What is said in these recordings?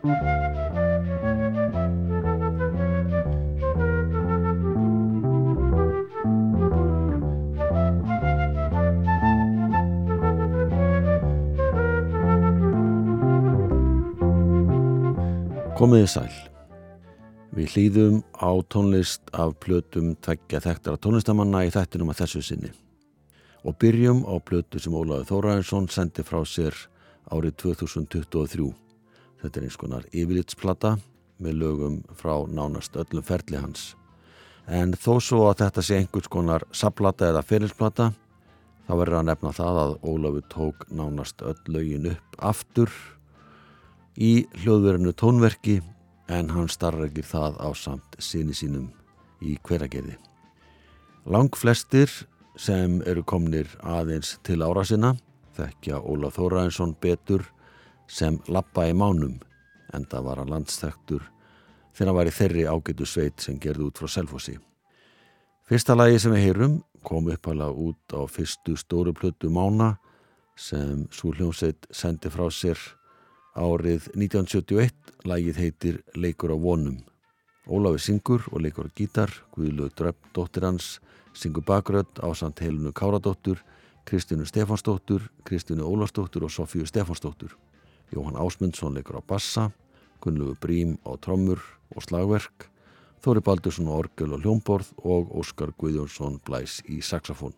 Komiði sæl. Við hlýðum á tónlist af plötum tveggja þekktara tónlistamanna í þættinum að þessu sinni og byrjum á plötu sem Ólaður Þóraðinsson sendi frá sér árið 2023. Þetta er eins konar yfirlitsplata með lögum frá nánast öllum ferli hans. En þó svo að þetta sé einhvers konar saplata eða ferilsplata þá verður að nefna það að Ólaður tók nánast öll lögin upp aftur í hljóðverðinu tónverki en hann starfregir það á samt síni sínum í hveragerði. Lang flestir sem eru komnir aðeins til ára sinna þekkja Ólaf Þóraðinsson betur sem lappa í mánum en það var að landsþektur þegar hann var í þeirri ágætu sveit sem gerði út frá Selfossi. Fyrsta lagi sem við heyrum kom uppalega út á fyrstu stóru plötu mána sem Súljónsveit sendi frá sér Árið 1971 lagið heitir Leikur á vonum. Ólafi syngur og leikur á gítar, Guðlaug Dröpp, dóttir hans, syngur bakrödd á samt Helinu Káradóttur, Kristínu Stefansdóttur, Kristínu Ólastóttur og Sofíu Stefansdóttur. Jóhann Ásmundsson leikur á bassa, Gunnlegu Brím á trommur og slagverk, Þóri Baldursson á orgel og hljómborð og Óskar Guðjónsson blæs í saxofón.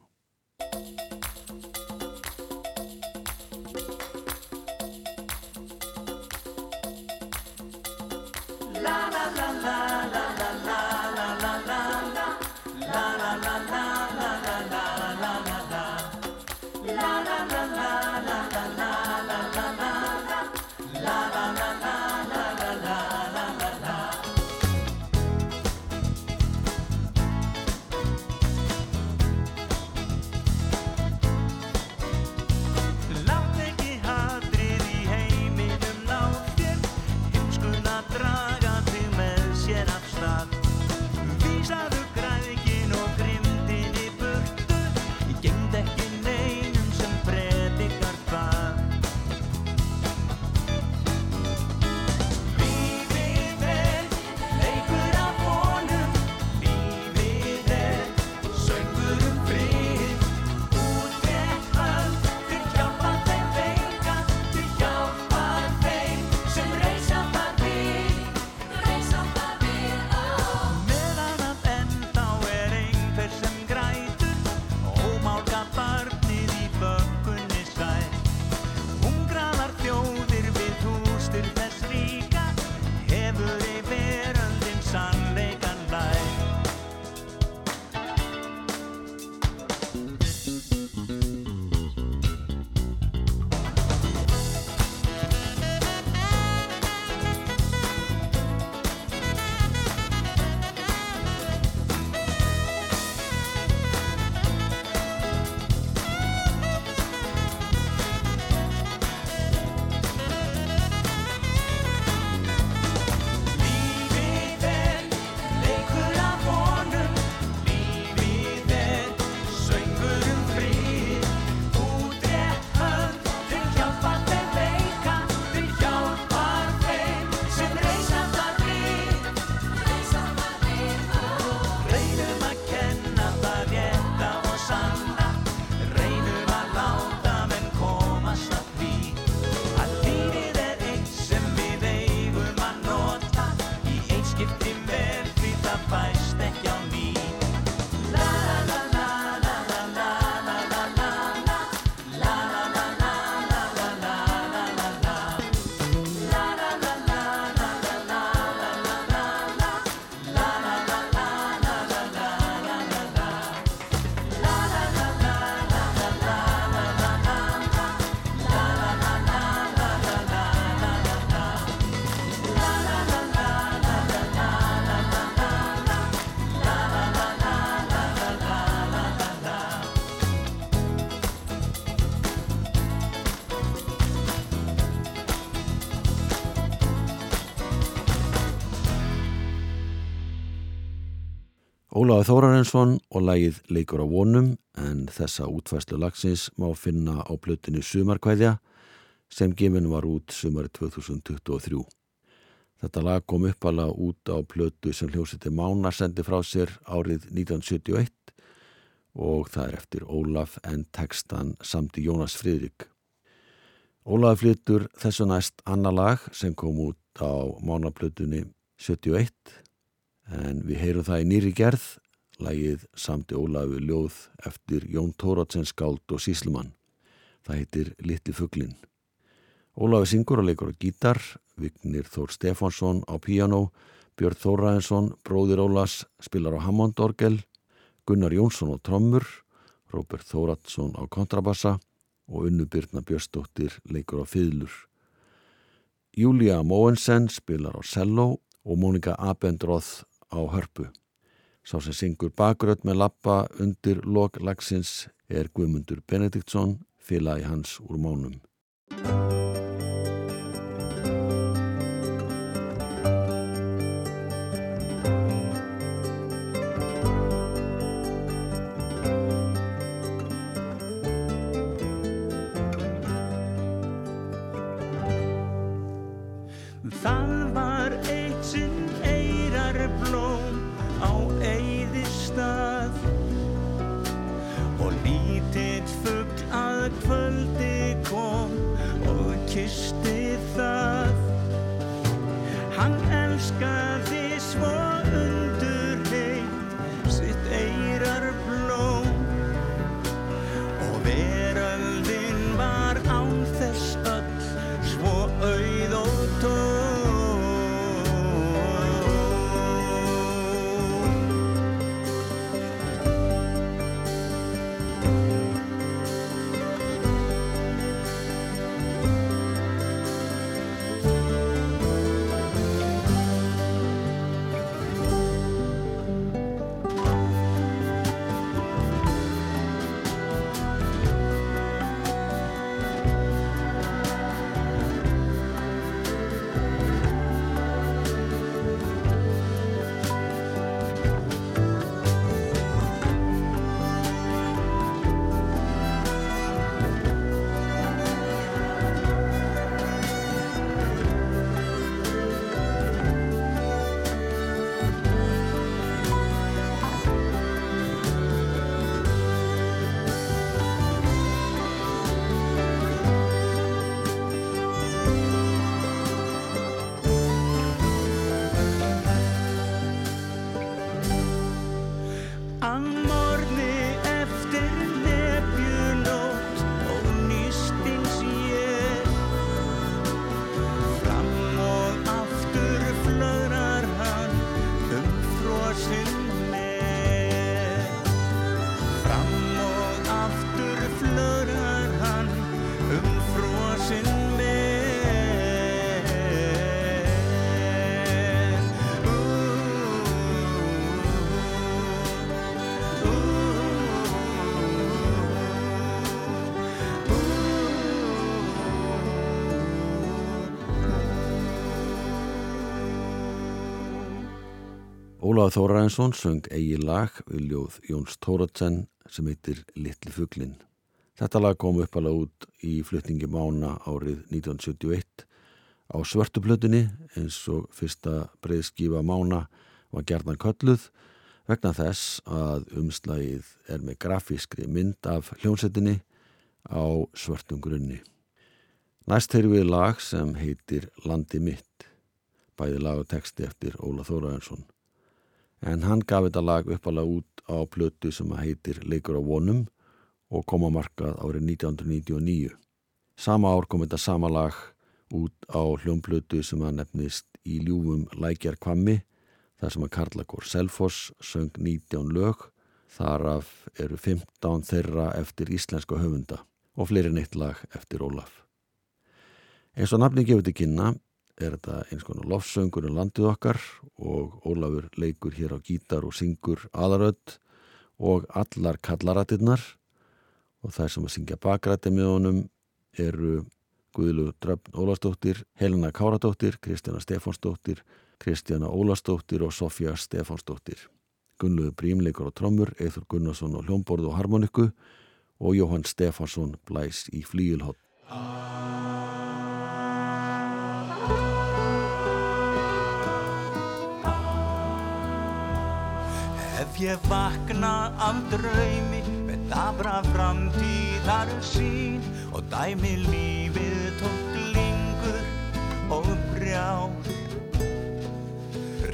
Ólaður Þórarensson og lægið leikur á vonum en þessa útvæslu lagsins má finna á blötinu Sumarkvæðja sem gefin var út sumari 2023. Þetta lag kom uppalega út á plötu sem hljósiti Mána sendi frá sér árið 1971 og það er eftir Ólaf en textan samt í Jónas Fridrik. Ólaf flyttur þessu næst annar lag sem kom út á Mánaplötunni 71 en við heyrum það í nýri gerð, lagið samt í Ólafi ljóð eftir Jón Tóratsen skáld og síslumann. Það heitir Litti Fugglin. Ólafi syngur og leikur á gítar, Vignir Þór Stefánsson á piano, Björn Þóraðinsson, bróðir Ólas, spilar á Hammondorgel, Gunnar Jónsson á trommur, Róbert Þóratsson á kontrabassa og Unnu Byrna Björnsdóttir leikur á fýðlur. Júlia Móensen spilar á cello og Mónika Abendroth á hörpu. Sá sem syngur bakröð með lappa undir loklagsins er Guðmundur Benediktsson, félagi hans úr mánum. Ólaf Þóraðinsson söng eigi lag við ljóð Jóns Tóratsen sem heitir Littli Fuglin. Þetta lag kom upp alveg út í flutningi Mána árið 1971 á svörtuplötunni eins og fyrsta breyðskífa Mána var gerðan kölluð vegna þess að umslægið er með grafískri mynd af hljónsettinni á svörtum grunni. Næst heyrðum við lag sem heitir Landi mitt, bæði lag og texti eftir Óla Þóraðinsson en hann gaf þetta lag uppalega út á plötu sem heitir Leikur á vonum og kom á markað árið 1999. Sama ár kom þetta sama lag út á hljómplötu sem að nefnist í ljúfum Lækjar Kvammi þar sem að Karlakór Selfoss söng 19 lög þar af eru 15 þeirra eftir íslenska höfunda og fleiri neitt lag eftir Ólaf. Eins og nafni gefur til kynna er þetta eins konar lofsöngur um landið okkar og Ólafur leikur hér á gítar og syngur aðarödd og allar kallarættirnar og þær sem að syngja bakrætti með honum eru Guðlu Dröfn Ólastóttir, Helena Káradóttir, Kristjana Stefánsdóttir, Kristjana Ólastóttir og Sofja Stefánsdóttir. Gunnluður Brímleikur á trommur, Eithur Gunnarsson á hljómborð og harmoniku og Jóhann Stefánsson blæs í flíilhótt. Ég vakna af draumi með dabra framtíðar sín og dæmi lífið tótt lingur og brjál.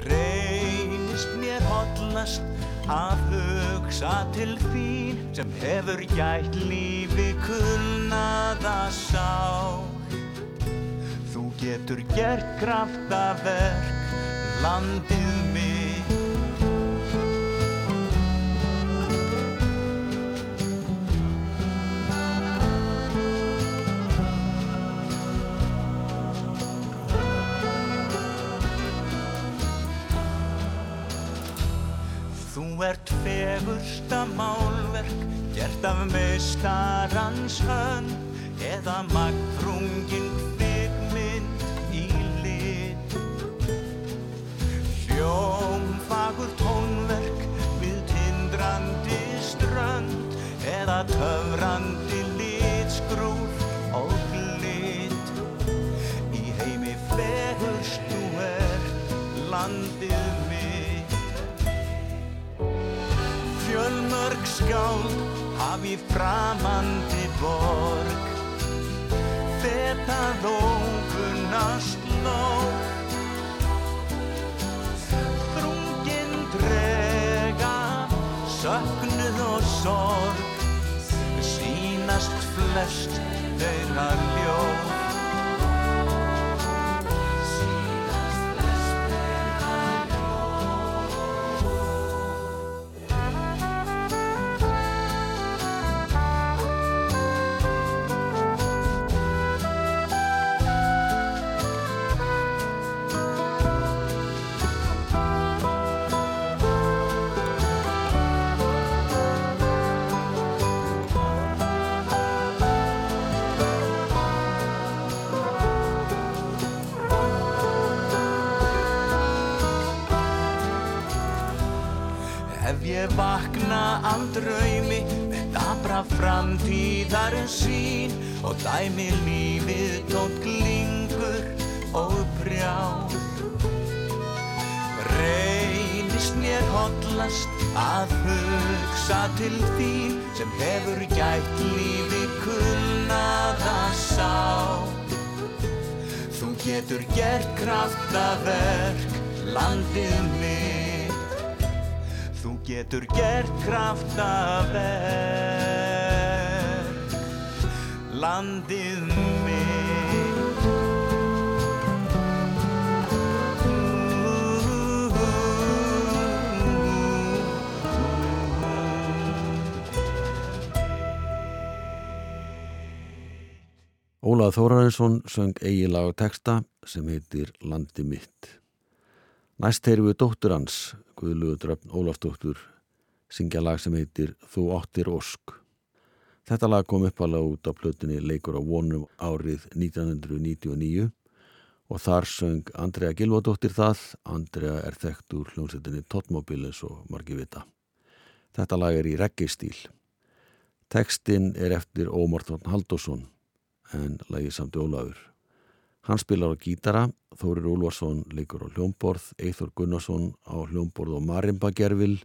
Reynist mér hotlast að hugsa til þín sem hefur gætt lífi kulnaða sá Þú getur gert kraftaverk landið Þú ert fegursta málverk gert af meistarans hönn eða magfrungin kvikmynd í lit. Hljómfagur tónverk við tindrandi strönd eða töfrandi litskrúf og lit Í heimi fegurst þú ert landið skáld hafi framandi borg. Þetta þókunast lók Þrungin drega, söknuð og sorg. Sýnast flest þeirra ljóð dabra framtíðar sín og dæmi lífið tótt glingur og brjál. Reynist mér hotlast að hugsa til þín sem hefur gætt lífi kulnaða sá Þú getur gert kraftaverk landið mitt. Þú getur gert kraftaverk landið mitt Ólað Þórarinsson söng eigi lag og texta sem heitir Landi mitt. Næst heyrum við dóttur hans, Guðlugur Dröfn Ólafsdóttur, syngja lag sem heitir Þú áttir Ósk. Þetta lag kom uppalega út á plötunni Leikur á vonum árið 1999 og þar söng Andrea Gilvadóttir það. Andrea er þekkt úr hljómsettinni Totmobiles og margi vita. Þetta lag er í reggistíl. Tekstinn er eftir Ómar Þorn Haldásson en lagið samt Ólafur. Hann spilar á gítara, Þórir Úlvarsson leikur á hljómborð, Eithor Gunnarsson á hljómborð og marimba gerfil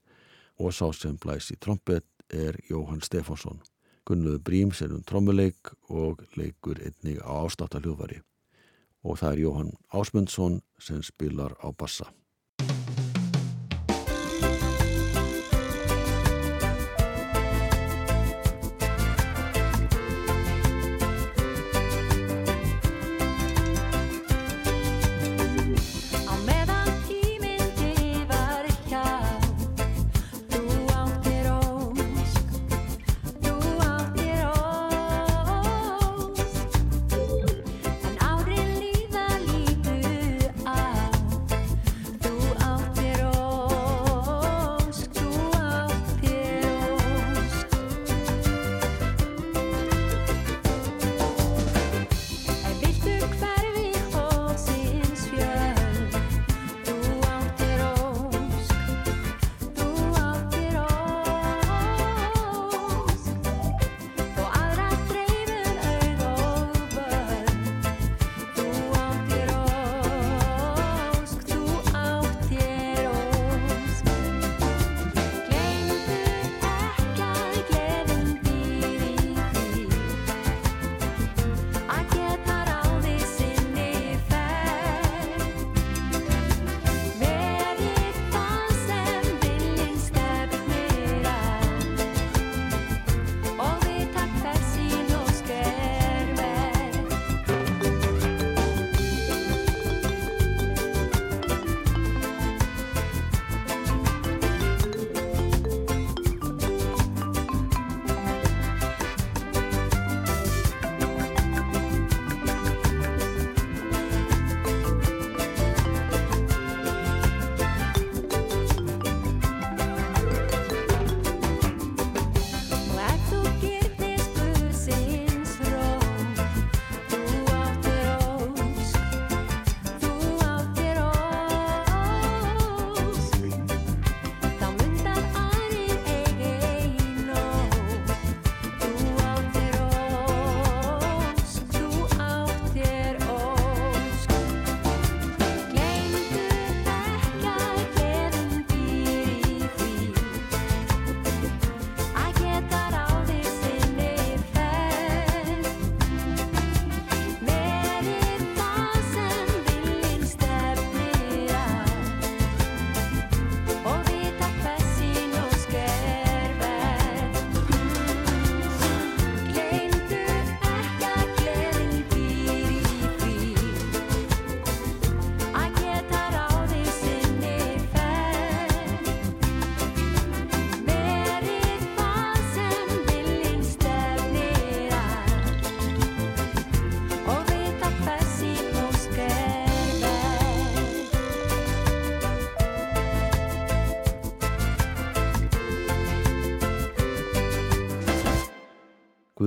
og sá sem blæs í trompet er Jóhann Stefánsson. Gunnluður Bríms er um trommuleik og leikur einnig á ástatta hljóðvari. Og það er Jóhann Ásmundsson sem spilar á bassa.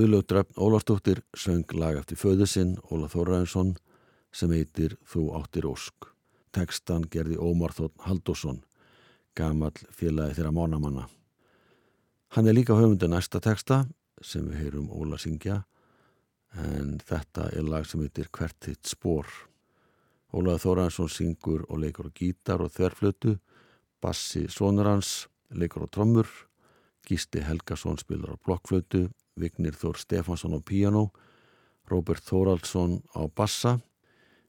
Guðlaug Dröfn Ólafsdóttir söng lag eftir föðu sinn Ólaf Þóraðinsson sem heitir Þú áttir ósk. Tekstan gerði Ómar Þótt Haldósson, gamall félagi þeirra mánamanna. Hann er líka höfundu næsta teksta sem við heyrum Óla syngja en þetta er lag sem heitir Hvert þitt spór. Ólaður Þóraðinsson syngur og leikur á gítar og þverflötu, bassi sonur hans, leikur á trommur, Gísti Helgason spilar á blokkflötu, Vignir Þór Stefansson á píano, Róbert Þóraldsson á bassa,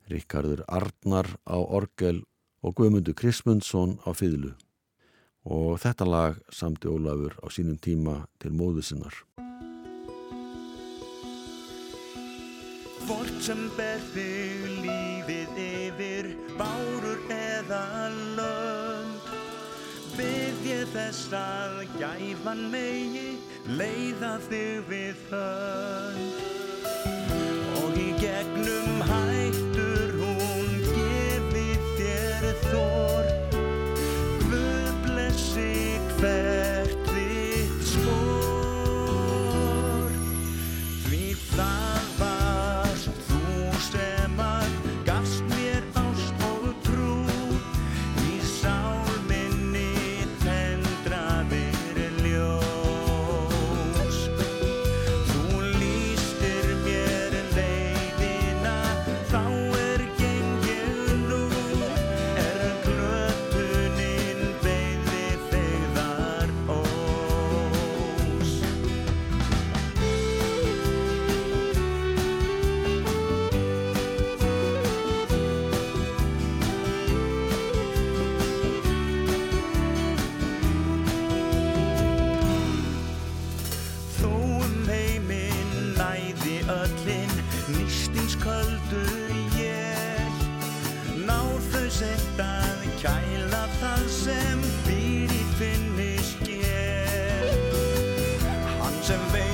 Ríkardur Arnar á orgel og Guðmundur Krismundsson á fýðlu. Og þetta lag samti Ólafur á sínum tíma til móðu sinnar. Hvort sem ber þig lífið yfir bárur eða lönd Bið ég þess að gæfan megi leiða þig við hönd Hann sem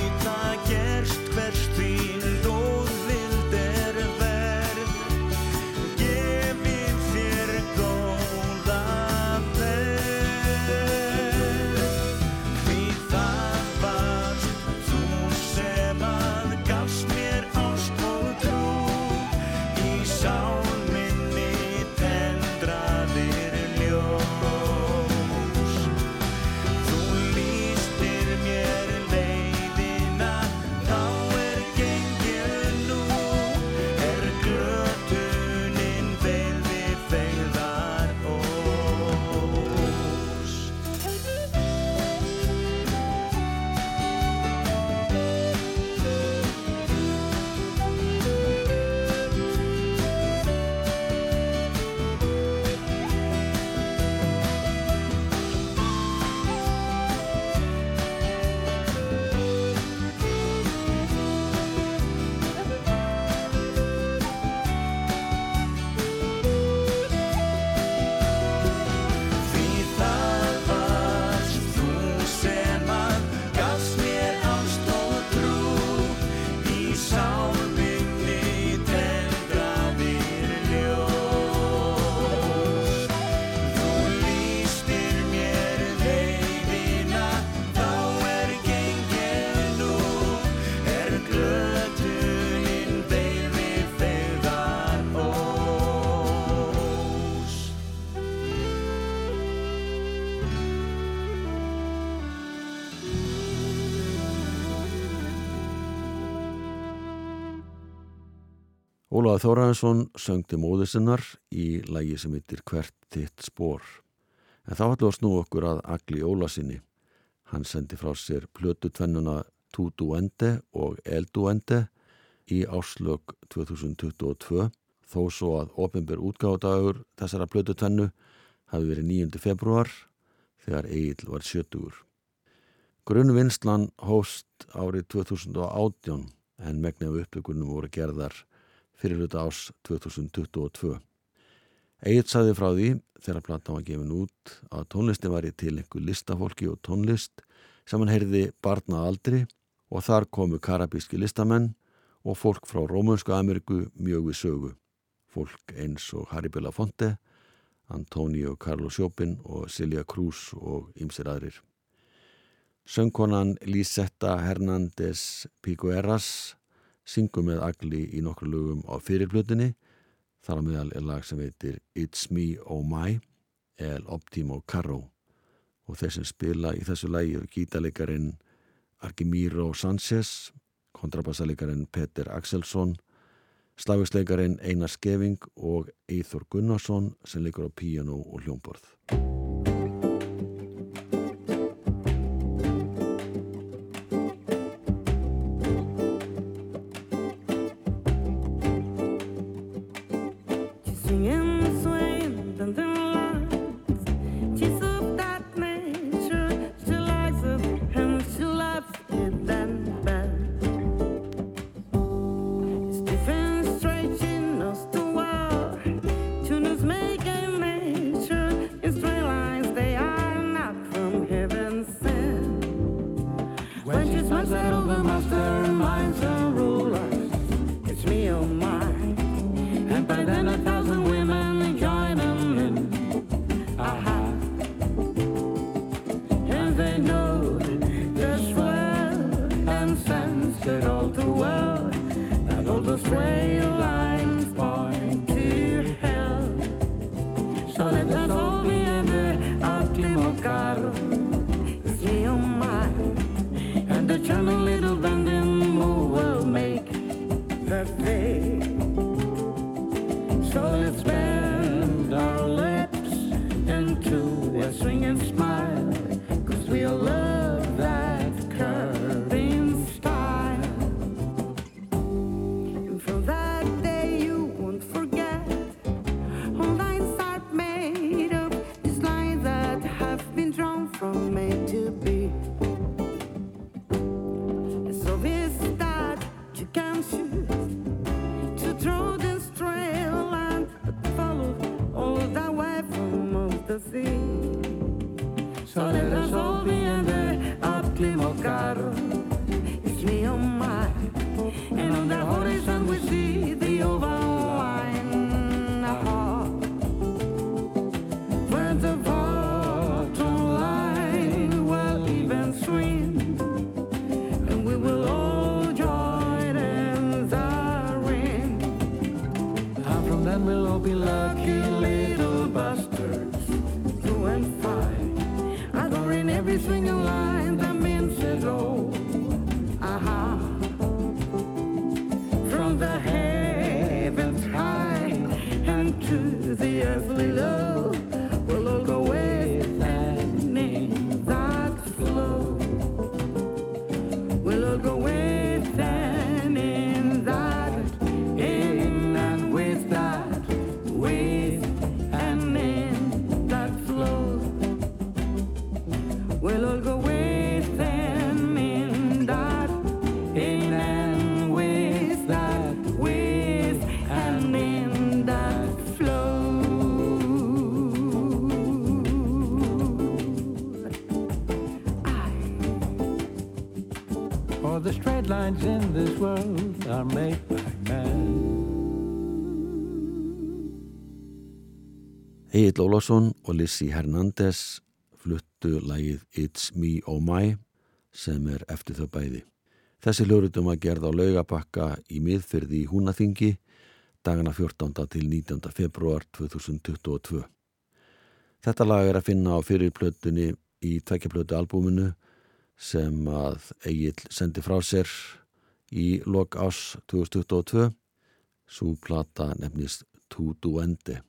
Ólaður Þóraðinsson söngti móðu sinnar í lægi sem heitir Hvert þitt spór. En þá ætlum við að snú okkur að Agli Ólasinni. Hann sendi frá sér plötutvennuna Tu Duende og El Duende í áslög 2022 þó svo að ofinber útgáðadagur þessara plötutvennu hafi verið 9. februar þegar Egil var 70. Grunnvinnslan hóst árið 2018 en megnið af upptökunum voru gerðar fyrir hluta ás 2022. Egil sagði frá því þegar platan var gefin út að tónlistin var í til einhver listafólki og tónlist sem hann heyrði barna aldri og þar komu karabíski listamenn og fólk frá Rómunsku Ameríku mjög við sögu. Fólk eins og Harry Belafonte, Antonio Carlos Jobin og Silja Cruz og ymsir aðrir. Söngkonan Lisetta Hernández Pigueras syngur með agli í nokkru lögum á fyrirplutinni. Þar á meðal er lag sem heitir It's Me Oh My, El Optimo Carro. Og þeir sem spila í þessu lagi eru gítaleikarin Argimiro Sanchez, kontrabassaleikarin Peter Axelsson, slavisleikarin Einar Skeving og Eithor Gunnarsson sem leikur á píano og hljómborð. We'll all go with and in that, in and with that, with and in that flow. For the straight lines in this world are made by man. Egil Ólafsson og Lissi Hernández fluttu lagið It's Me Oh My sem er eftir þau bæði. Þessi hljórutum var gerð á laugapakka í miðfyrði í Húnaþingi dagana 14. til 19. februar 2022. Þetta lag er að finna á fyrirplötunni í tvekkjaplötu albúminu sem að Egil sendi frá sér í lok ás 2022. Sú plata nefnist Tu Duende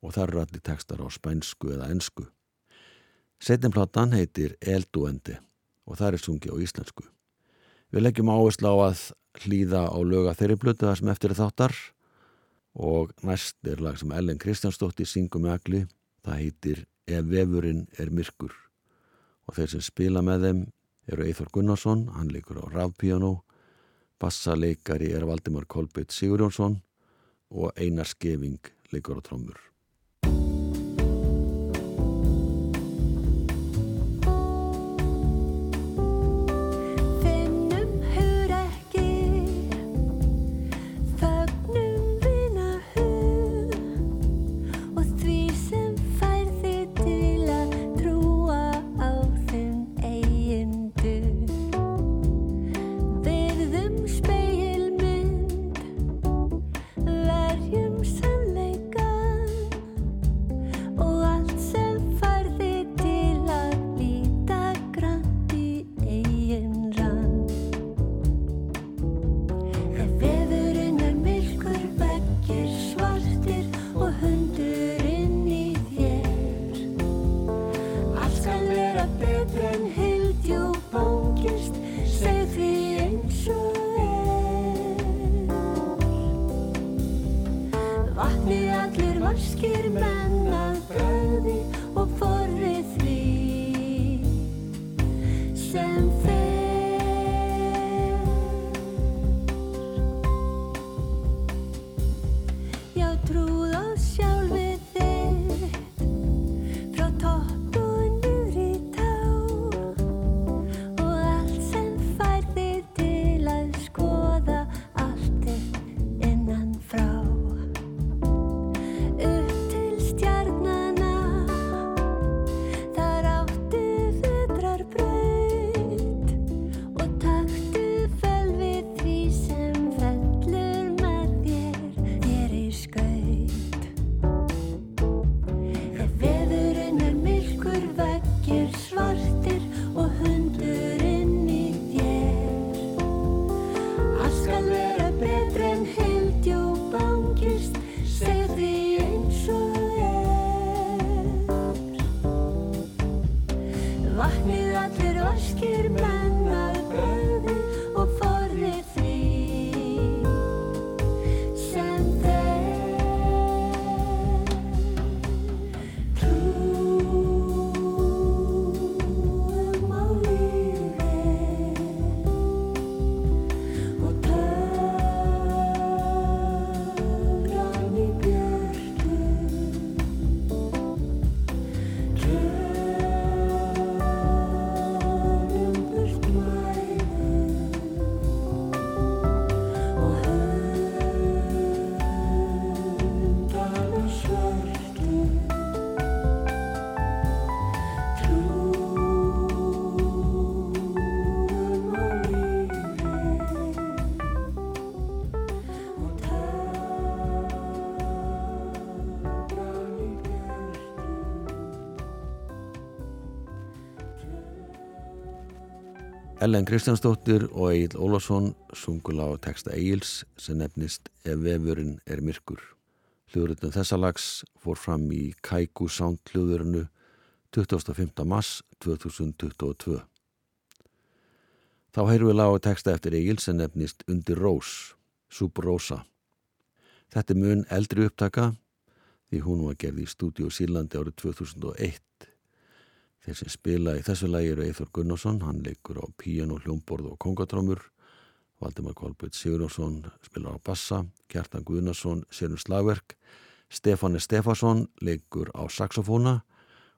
og það eru allir textar á spænsku eða ensku. Setninplatan heitir El Duende og það er sungi á íslensku. Við leggjum áherslu á að hlýða á löga þeirri blötu þar sem eftir þáttar og næst er lag sem Ellen Kristjánsdóttir syngur með agli. Það heitir Ef vefurinn er myrkur og þeir sem spila með þeim eru Eithor Gunnarsson, hann leikur á rafpiano, bassaleikari er Valdimar Kolbeitt Sigurjónsson og Einar Skeving leikur á trommur. Ellen Kristjánsdóttir og Egil Ólafsson sungul á texta Egils sem nefnist Ef vefurinn er myrkur. Hljóðrutun þessa lags fór fram í Kaiku Sound hljóðurinu 25. mars 2022. Þá heyrum við lag á texta eftir Egil sem nefnist Undir Rós, Sub Rosa. Þetta er mun eldri upptaka því hún var gerð í stúdíu Sýrlandi árið 2001. Þeir sem spila í þessu lagi eru Eithor Gunnarsson, hann leikur á píano, hljómborð og kongatrómur. Valdimar Kolbjörn Sigurjónsson spilar á bassa, Kjartan Guðnarsson sérum slagverk, Stefán Stefansson leikur á saxofóna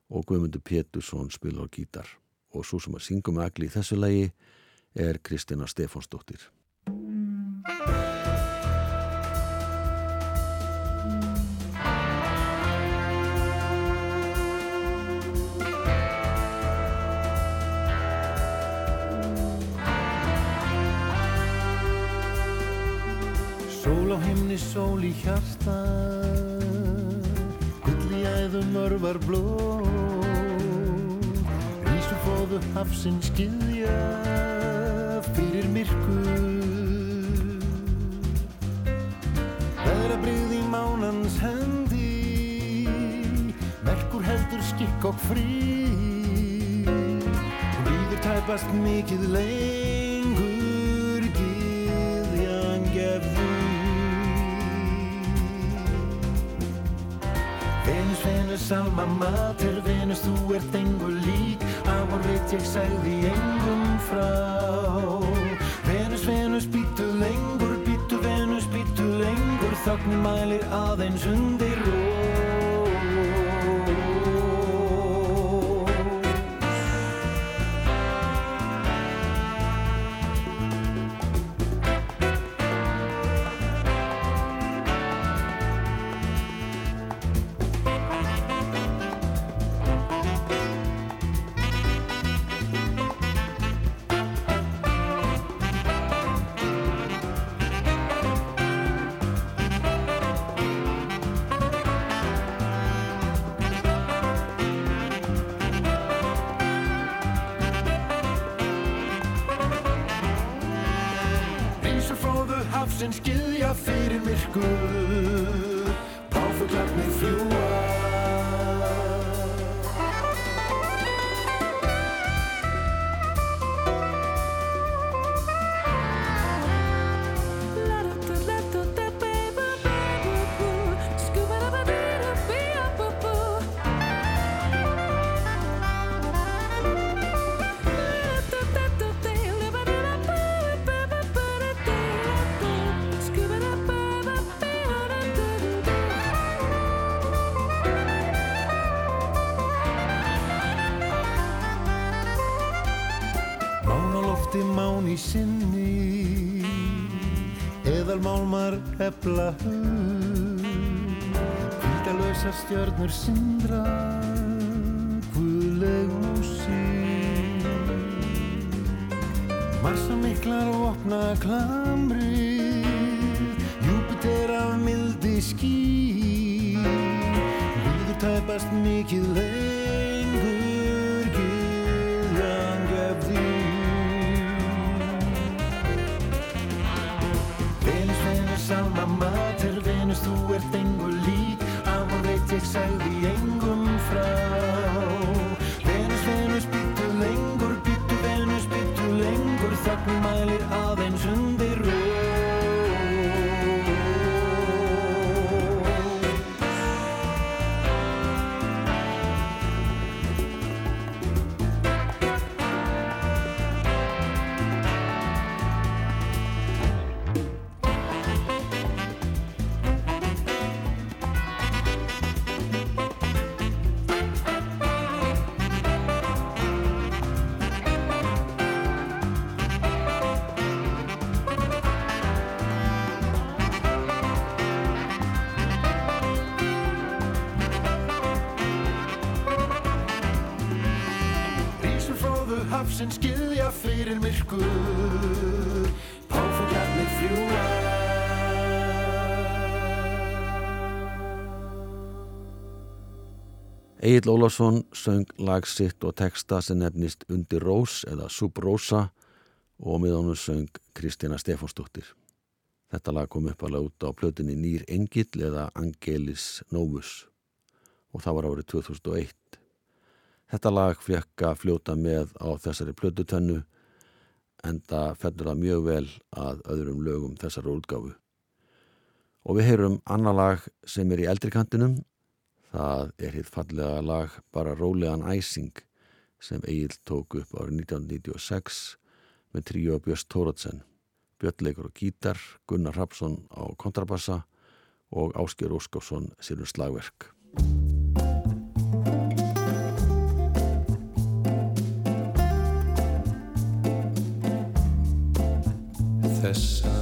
og Guðmundur Pétursson spilar á gítar. Og svo sem að syngum agli í þessu lagi er Kristina Stefánsdóttir. Himni, sól í hjarta. Gull í æðum örvar blóð Rísu fóðu hafsinn skiðja Fyrir myrkur Veðrabrigð í mánans hendi. Merkur heldur skikk og frí. Hún líður tæpast mikið lengur Venus, Venus, alma mater Venus, þú ert engu lík. Og reitt ég sagði engum frá. Venus, Venus, býtu lengur Býtu Venus, býtu lengur. Þögnin mælir aðeins undir eðal málmar ebla hug hvítalösar stjörnur sindra guðleg músík Massa miklar og opna klamri hafsinn skilja fyrir myrkur Páfuglarnir fljúa Egil Ólafsson söng lag sitt og texta sem nefnist Undir Rós eða Sub Rosa og með honum söng Kristina Stefánsdóttir. Þetta lag kom upp alveg út á plötunni Nýr Engill eða Angelis Novus og það var árið 2001. Þetta lag fekk að fljóta með á þessari plötutönnu en það fellur það mjög vel að öðrum lögum þessari útgáfu. Og við heyrum annar lag sem er í eldri kantinum Það er hitt fallega lag bara Rólegan Æsing sem Egil tók upp árið 1996 með tríu og Björns Tóratsen, Björnleikur og gítar, Gunnar Rapsson á kontrabassa og Ásker Óskásson sérur slagverk. Þessar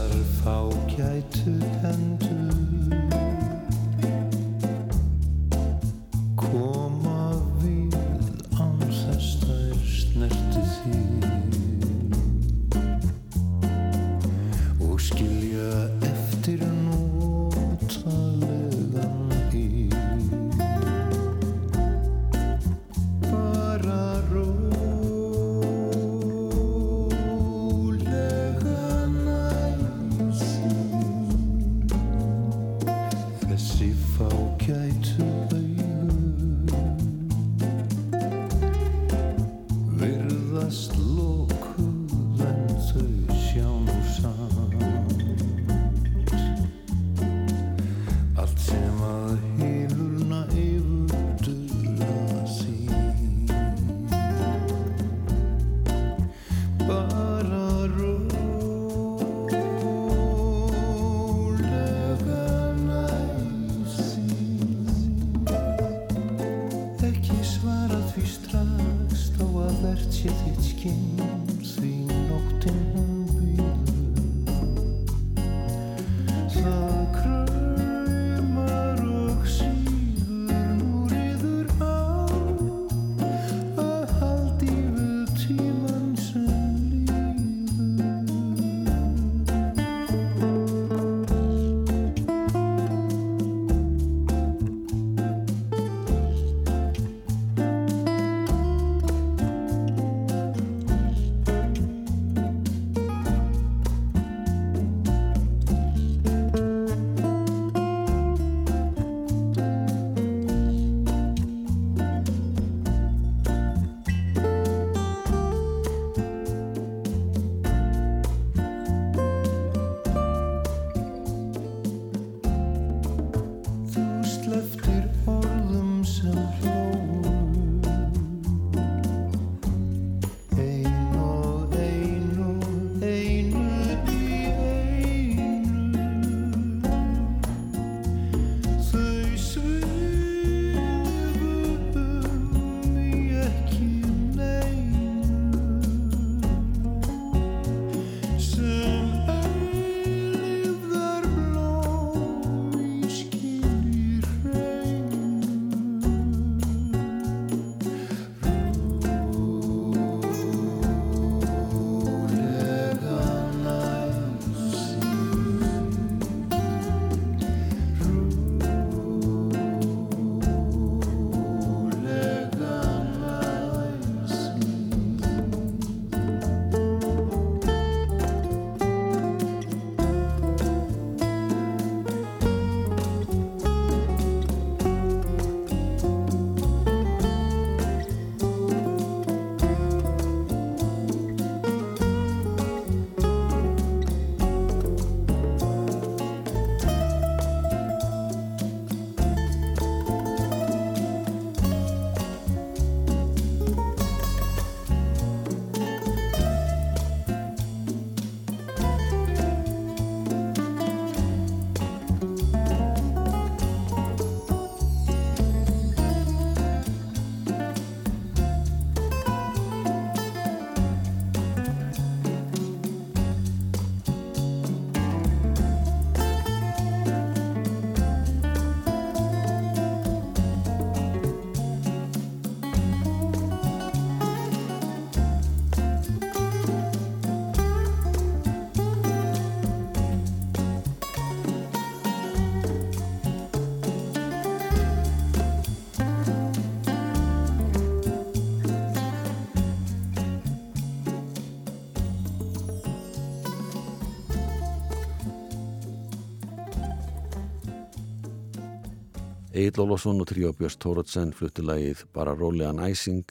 Egil Ólafsson og Tríó Björns Tóratsen flutti lagið Bara Rólegan Æsing,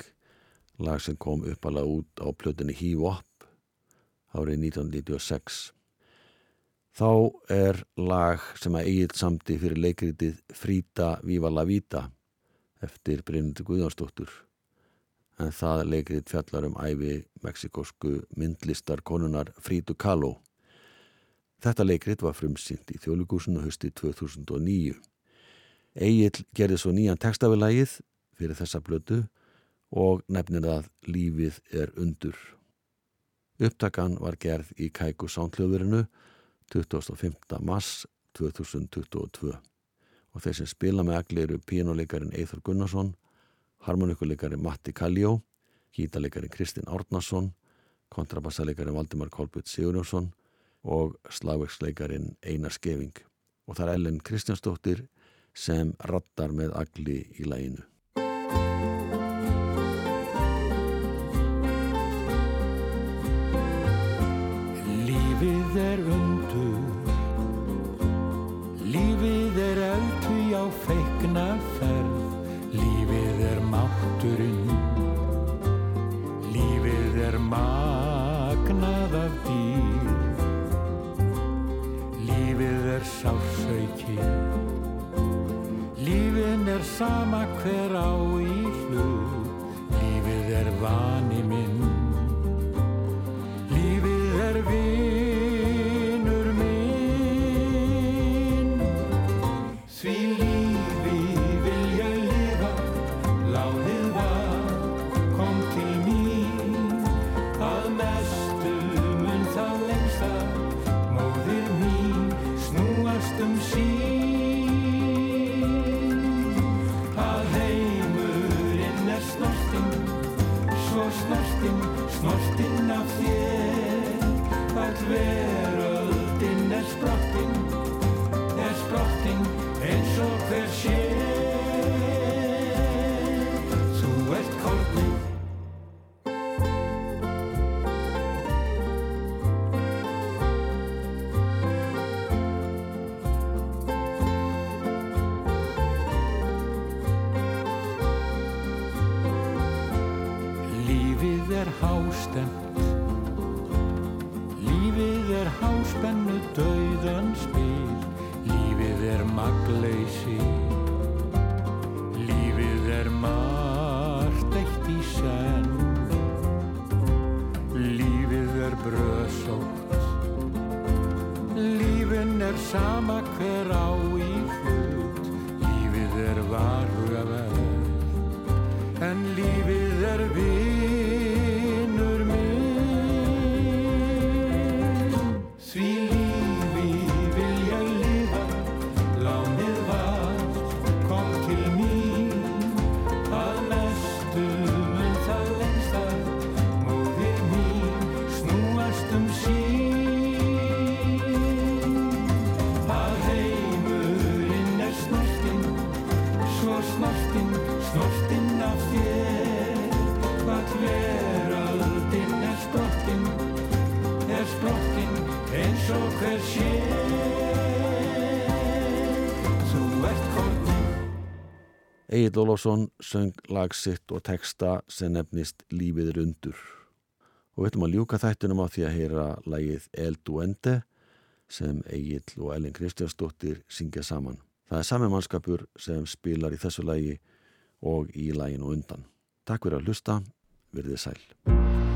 lag sem kom uppalega út á plötunni Híu Opp árið 1996. Þá er lag sem að Egil samti fyrir leikritið Frida Viva la Vita eftir Bryndur Guðjónsdóttur. En það leikrið fjallar um æfi meksikosku myndlistar konunar Frídu Kahlo. Þetta leikrið var frumsýnt í þjóðlugúsinu hösti 2009. Egil gerði svo nýjan textafilægið fyrir þessa blötu og nefnir að lífið er undur. Upptakan var gerð í Kæku Sándhljóðurinu 25. mars 2022 og þeir sem spila með agli eru píjánuleikarin Eithor Gunnarsson, harmonikuleikarin Matti Kaljó, gítaleikarin Kristinn Árnason, kontrabassaleikarin Valdimar Kolbjörn Sigurjónsson og slagverksleikarin Einar Skeving og það er Ellen Kristjánsdóttir sem rattar með agli í læginu. Er sama hver á í hlut. Lífið er vani Egil Ólafsson söng lag sitt og texta sem nefnist Lífið er undur. Og við ætlum að ljúka þættunum á því að heyra lagið El Duende sem Egil og Ellen Kristjánsdóttir syngja saman. Það er sami mannskapur sem spilar í þessu lagi og í laginu undan. Takk fyrir að hlusta, verðið sæl.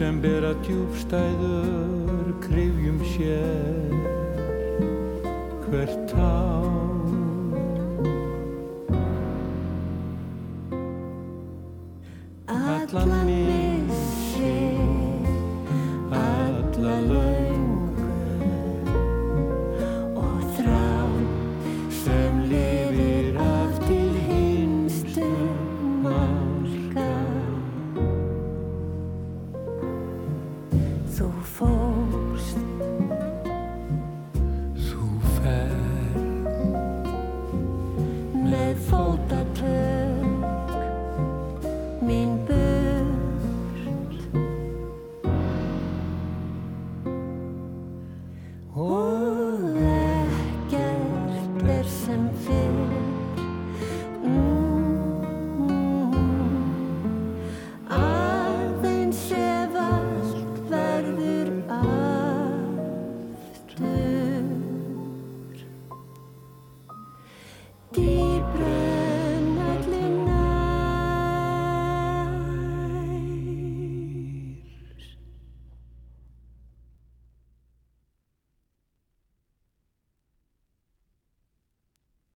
Sem bera djúbstæður krifjum sér. Hvert tár